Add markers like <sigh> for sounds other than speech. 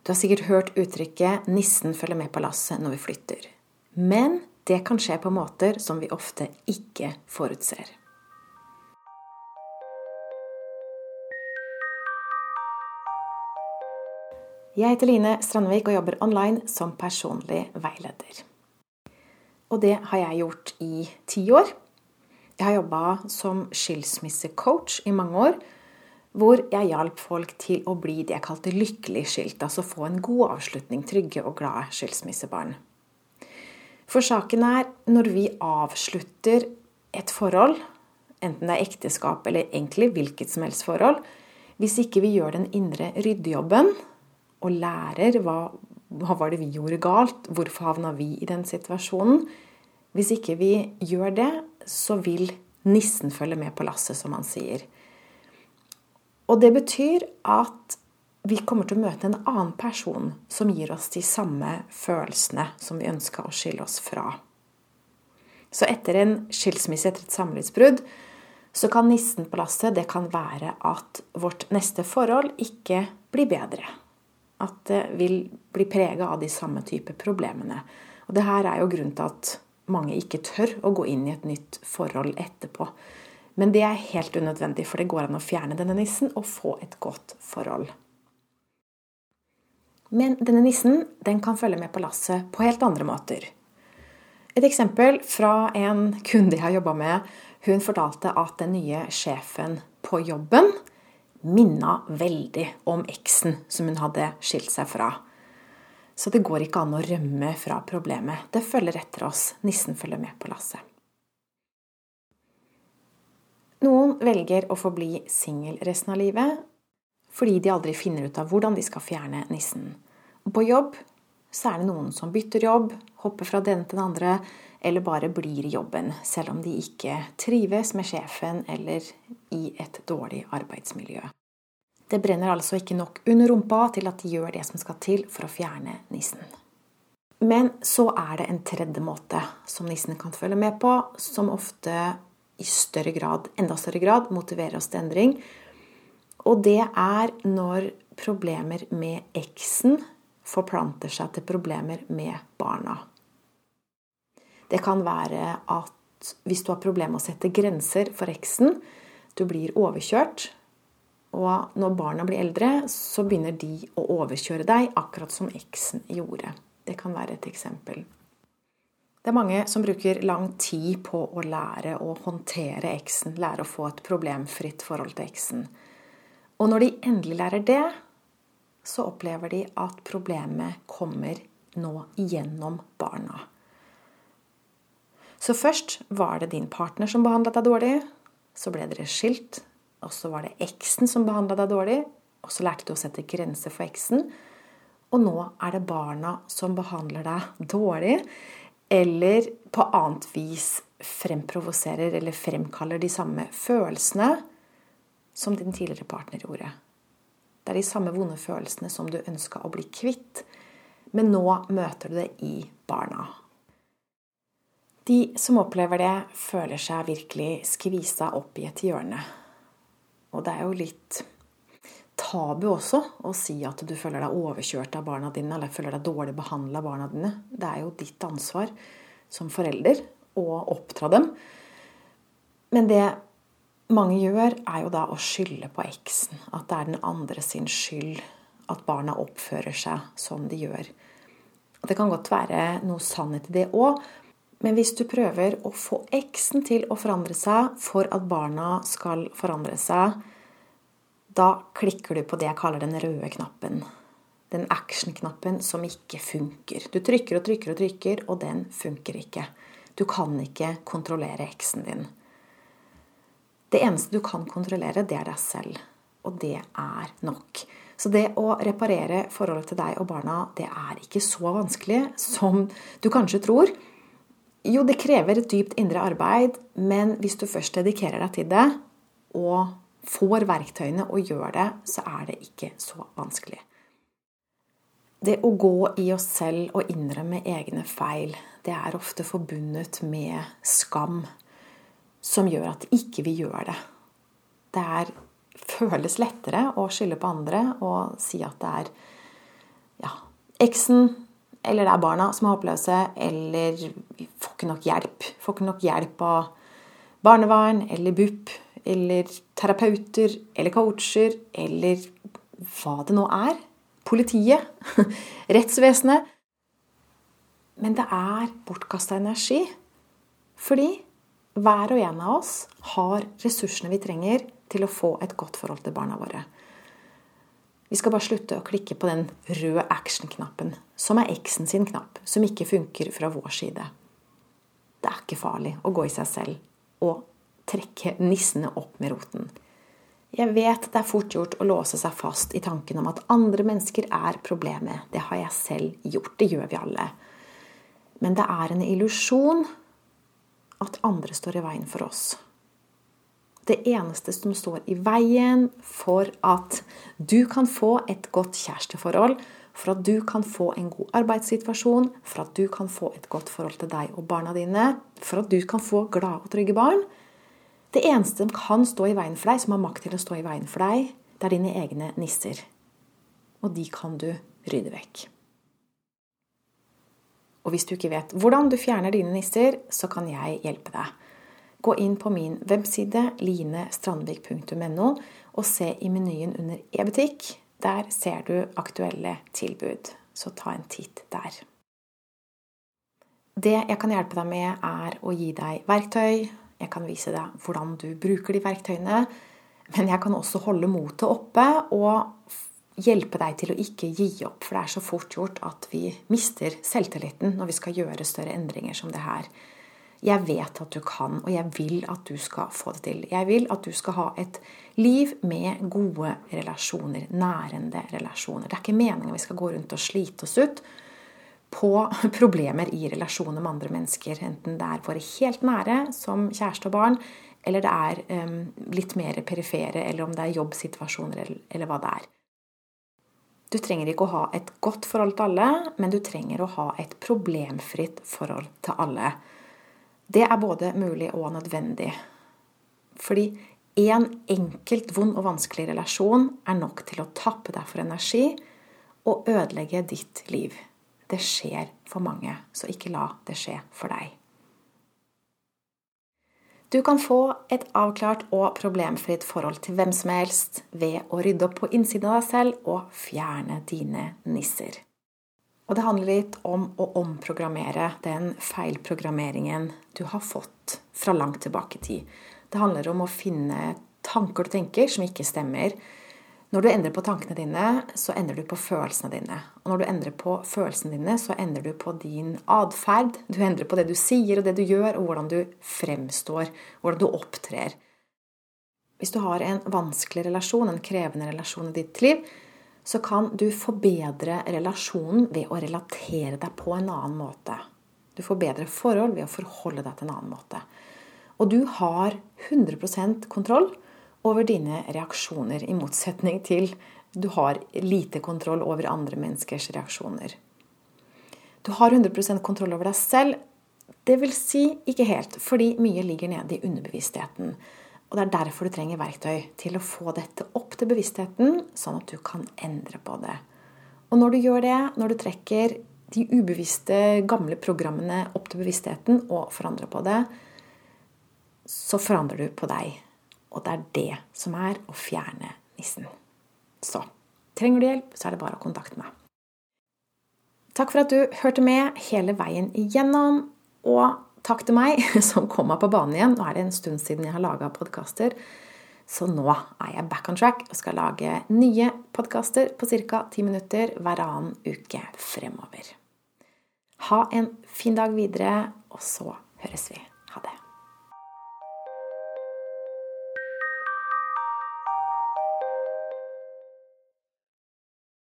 Du har sikkert hørt uttrykket 'nissen følger med på lasset' når vi flytter. Men det kan skje på måter som vi ofte ikke forutser. Jeg heter Line Strandvik og jobber online som personlig veileder. Og det har jeg gjort i ti år. Jeg har jobba som skilsmissecoach i mange år hvor jeg hjalp folk til å bli det jeg kalte lykkelig skilt, altså få en god avslutning, trygge og glade skilsmissebarn. For saken er, når vi avslutter et forhold, enten det er ekteskap eller egentlig hvilket som helst forhold, hvis ikke vi gjør den indre ryddejobben og lærer hva, hva var det vi gjorde galt, hvorfor havna vi i den situasjonen Hvis ikke vi gjør det, så vil nissen følge med på lasset, som han sier. Og det betyr at vi kommer til å møte en annen person som gir oss de samme følelsene som vi ønska å skille oss fra. Så etter en skilsmisse, etter et samlivsbrudd, så kan nissen på lasset det kan være at vårt neste forhold ikke blir bedre. At det vil bli prega av de samme type problemene. Og det her er jo grunnen til at mange ikke tør å gå inn i et nytt forhold etterpå. Men det er helt unødvendig, for det går an å fjerne denne nissen og få et godt forhold. Men denne nissen den kan følge med på lasset på helt andre måter. Et eksempel fra en kunde jeg har jobba med. Hun fortalte at den nye sjefen på jobben minna veldig om eksen som hun hadde skilt seg fra. Så det går ikke an å rømme fra problemet. Det følger etter oss. Nissen følger med på lasset. Noen velger å forbli singel resten av livet fordi de aldri finner ut av hvordan de skal fjerne nissen. På jobb så er det noen som bytter jobb, hopper fra den til den andre, eller bare blir i jobben, selv om de ikke trives med sjefen eller i et dårlig arbeidsmiljø. Det brenner altså ikke nok under rumpa til at de gjør det som skal til for å fjerne nissen. Men så er det en tredje måte som nissen kan følge med på, som ofte i større grad, enda større grad motiverer oss til endring. Og det er når problemer med eksen forplanter seg til problemer med barna. Det kan være at hvis du har problemer med å sette grenser for eksen, du blir overkjørt, og når barna blir eldre, så begynner de å overkjøre deg, akkurat som eksen gjorde. Det kan være et eksempel. Det er mange som bruker lang tid på å lære å håndtere eksen, lære å få et problemfritt forhold til eksen. Og når de endelig lærer det, så opplever de at problemet kommer nå gjennom barna. Så først var det din partner som behandlet deg dårlig. Så ble dere skilt. Og så var det eksen som behandla deg dårlig. Og så lærte du å sette grenser for eksen. Og nå er det barna som behandler deg dårlig eller på annet vis fremprovoserer eller fremkaller de samme følelsene som din tidligere partner gjorde. Det er de samme vonde følelsene som du ønska å bli kvitt, men nå møter du det i barna. De som opplever det, føler seg virkelig skvisa opp i et hjørne. Og det er jo litt tabu også å si at du føler deg overkjørt av barna dine, eller føler deg dårlig behandla av barna dine. Det er jo ditt ansvar som forelder å oppdra dem. Men det mange gjør, er jo da å skylde på eksen. At det er den andre sin skyld at barna oppfører seg som de gjør. Det kan godt være noe sannhet i det òg, men hvis du prøver å få eksen til å forandre seg for at barna skal forandre seg, da klikker du på det jeg kaller den røde knappen. Den action-knappen som ikke funker. Du trykker og trykker og trykker, og den funker ikke. Du kan ikke kontrollere eksen din. Det eneste du kan kontrollere, det er deg selv. Og det er nok. Så det å reparere forholdet til deg og barna, det er ikke så vanskelig som du kanskje tror. Jo, det krever et dypt indre arbeid, men hvis du først dedikerer deg til det, og får verktøyene og gjør det, så er det ikke så vanskelig. Det å gå i oss selv og innrømme egne feil, det er ofte forbundet med skam, som gjør at ikke vi gjør det. Det er, føles lettere å skylde på andre og si at det er ja, eksen eller det er barna som er håpløse, eller vi får ikke nok hjelp. Får ikke nok hjelp av barnevern eller BUP eller terapeuter eller coacher eller hva det nå er. Politiet. <laughs> Rettsvesenet. Men det er bortkasta energi. Fordi hver og en av oss har ressursene vi trenger til å få et godt forhold til barna våre. Vi skal bare slutte å klikke på den røde action-knappen, som er eksen sin knapp, som ikke funker fra vår side. Det er ikke farlig å gå i seg selv og trekke nissene opp med roten. Jeg vet det er fort gjort å låse seg fast i tanken om at andre mennesker er problemet. Det har jeg selv gjort. Det gjør vi alle. Men det er en illusjon at andre står i veien for oss. Det eneste som står i veien for at du kan få et godt kjæresteforhold, for at du kan få en god arbeidssituasjon, for at du kan få et godt forhold til deg og barna dine, for at du kan få glade og trygge barn, det eneste som kan stå i veien for deg, som har makt til å stå i veien for deg, det er dine egne nisser. Og de kan du rydde vekk. Og hvis du ikke vet hvordan du fjerner dine nisser, så kan jeg hjelpe deg. Gå inn på min webside linestrandvik.no og se i menyen under e-butikk. Der ser du aktuelle tilbud, så ta en titt der. Det jeg kan hjelpe deg med, er å gi deg verktøy, jeg kan vise deg hvordan du bruker de verktøyene. Men jeg kan også holde motet oppe og hjelpe deg til å ikke gi opp. For det er så fort gjort at vi mister selvtilliten når vi skal gjøre større endringer som det her. Jeg vet at du kan, og jeg vil at du skal få det til. Jeg vil at du skal ha et liv med gode relasjoner, nærende relasjoner. Det er ikke meningen vi skal gå rundt og slite oss ut på <laughs> problemer i relasjoner med andre mennesker. Enten det er våre helt nære, som kjæreste og barn, eller det er um, litt mer perifere, eller om det er jobbsituasjoner, eller, eller, hva det er. Du trenger ikke å ha et godt forhold til alle, men du trenger å ha et problemfritt forhold til alle. Det er både mulig og nødvendig. Fordi én en enkelt vond og vanskelig relasjon er nok til å tappe deg for energi og ødelegge ditt liv. Det skjer for mange, så ikke la det skje for deg. Du kan få et avklart og problemfritt forhold til hvem som helst ved å rydde opp på innsiden av deg selv og fjerne dine nisser. Og det handler litt om å omprogrammere den feilprogrammeringen du har fått fra langt tilbake i tid. Det handler om å finne tanker du tenker som ikke stemmer, når du endrer på tankene dine, så endrer du på følelsene dine. Og når du endrer på følelsene dine, så endrer du på din atferd. Du endrer på det du sier og det du gjør, og hvordan du fremstår, hvordan du opptrer. Hvis du har en vanskelig relasjon, en krevende relasjon i ditt liv, så kan du forbedre relasjonen ved å relatere deg på en annen måte. Du får bedre forhold ved å forholde deg til en annen måte. Og du har 100% kontroll over dine reaksjoner, i motsetning til du har lite kontroll over andre menneskers reaksjoner. Du har 100 kontroll over deg selv. Vil si ikke helt, fordi mye ligger nede i underbevisstheten. Og Det er derfor du trenger verktøy til å få dette opp til bevisstheten, sånn at du kan endre på det. Og når du gjør det, når du trekker de ubevisste, gamle programmene opp til bevisstheten og forandrer på det, så forandrer du på deg. Og det er det som er å fjerne nissen. Så trenger du hjelp, så er det bare å kontakte meg. Takk for at du hørte med hele veien igjennom. Og takk til meg <laughs> som kom meg på banen igjen. Nå er det en stund siden jeg har laga podkaster. Så nå er jeg back on track og skal lage nye podkaster på ca. ti minutter hver annen uke fremover. Ha en fin dag videre, og så høres vi. Ha det.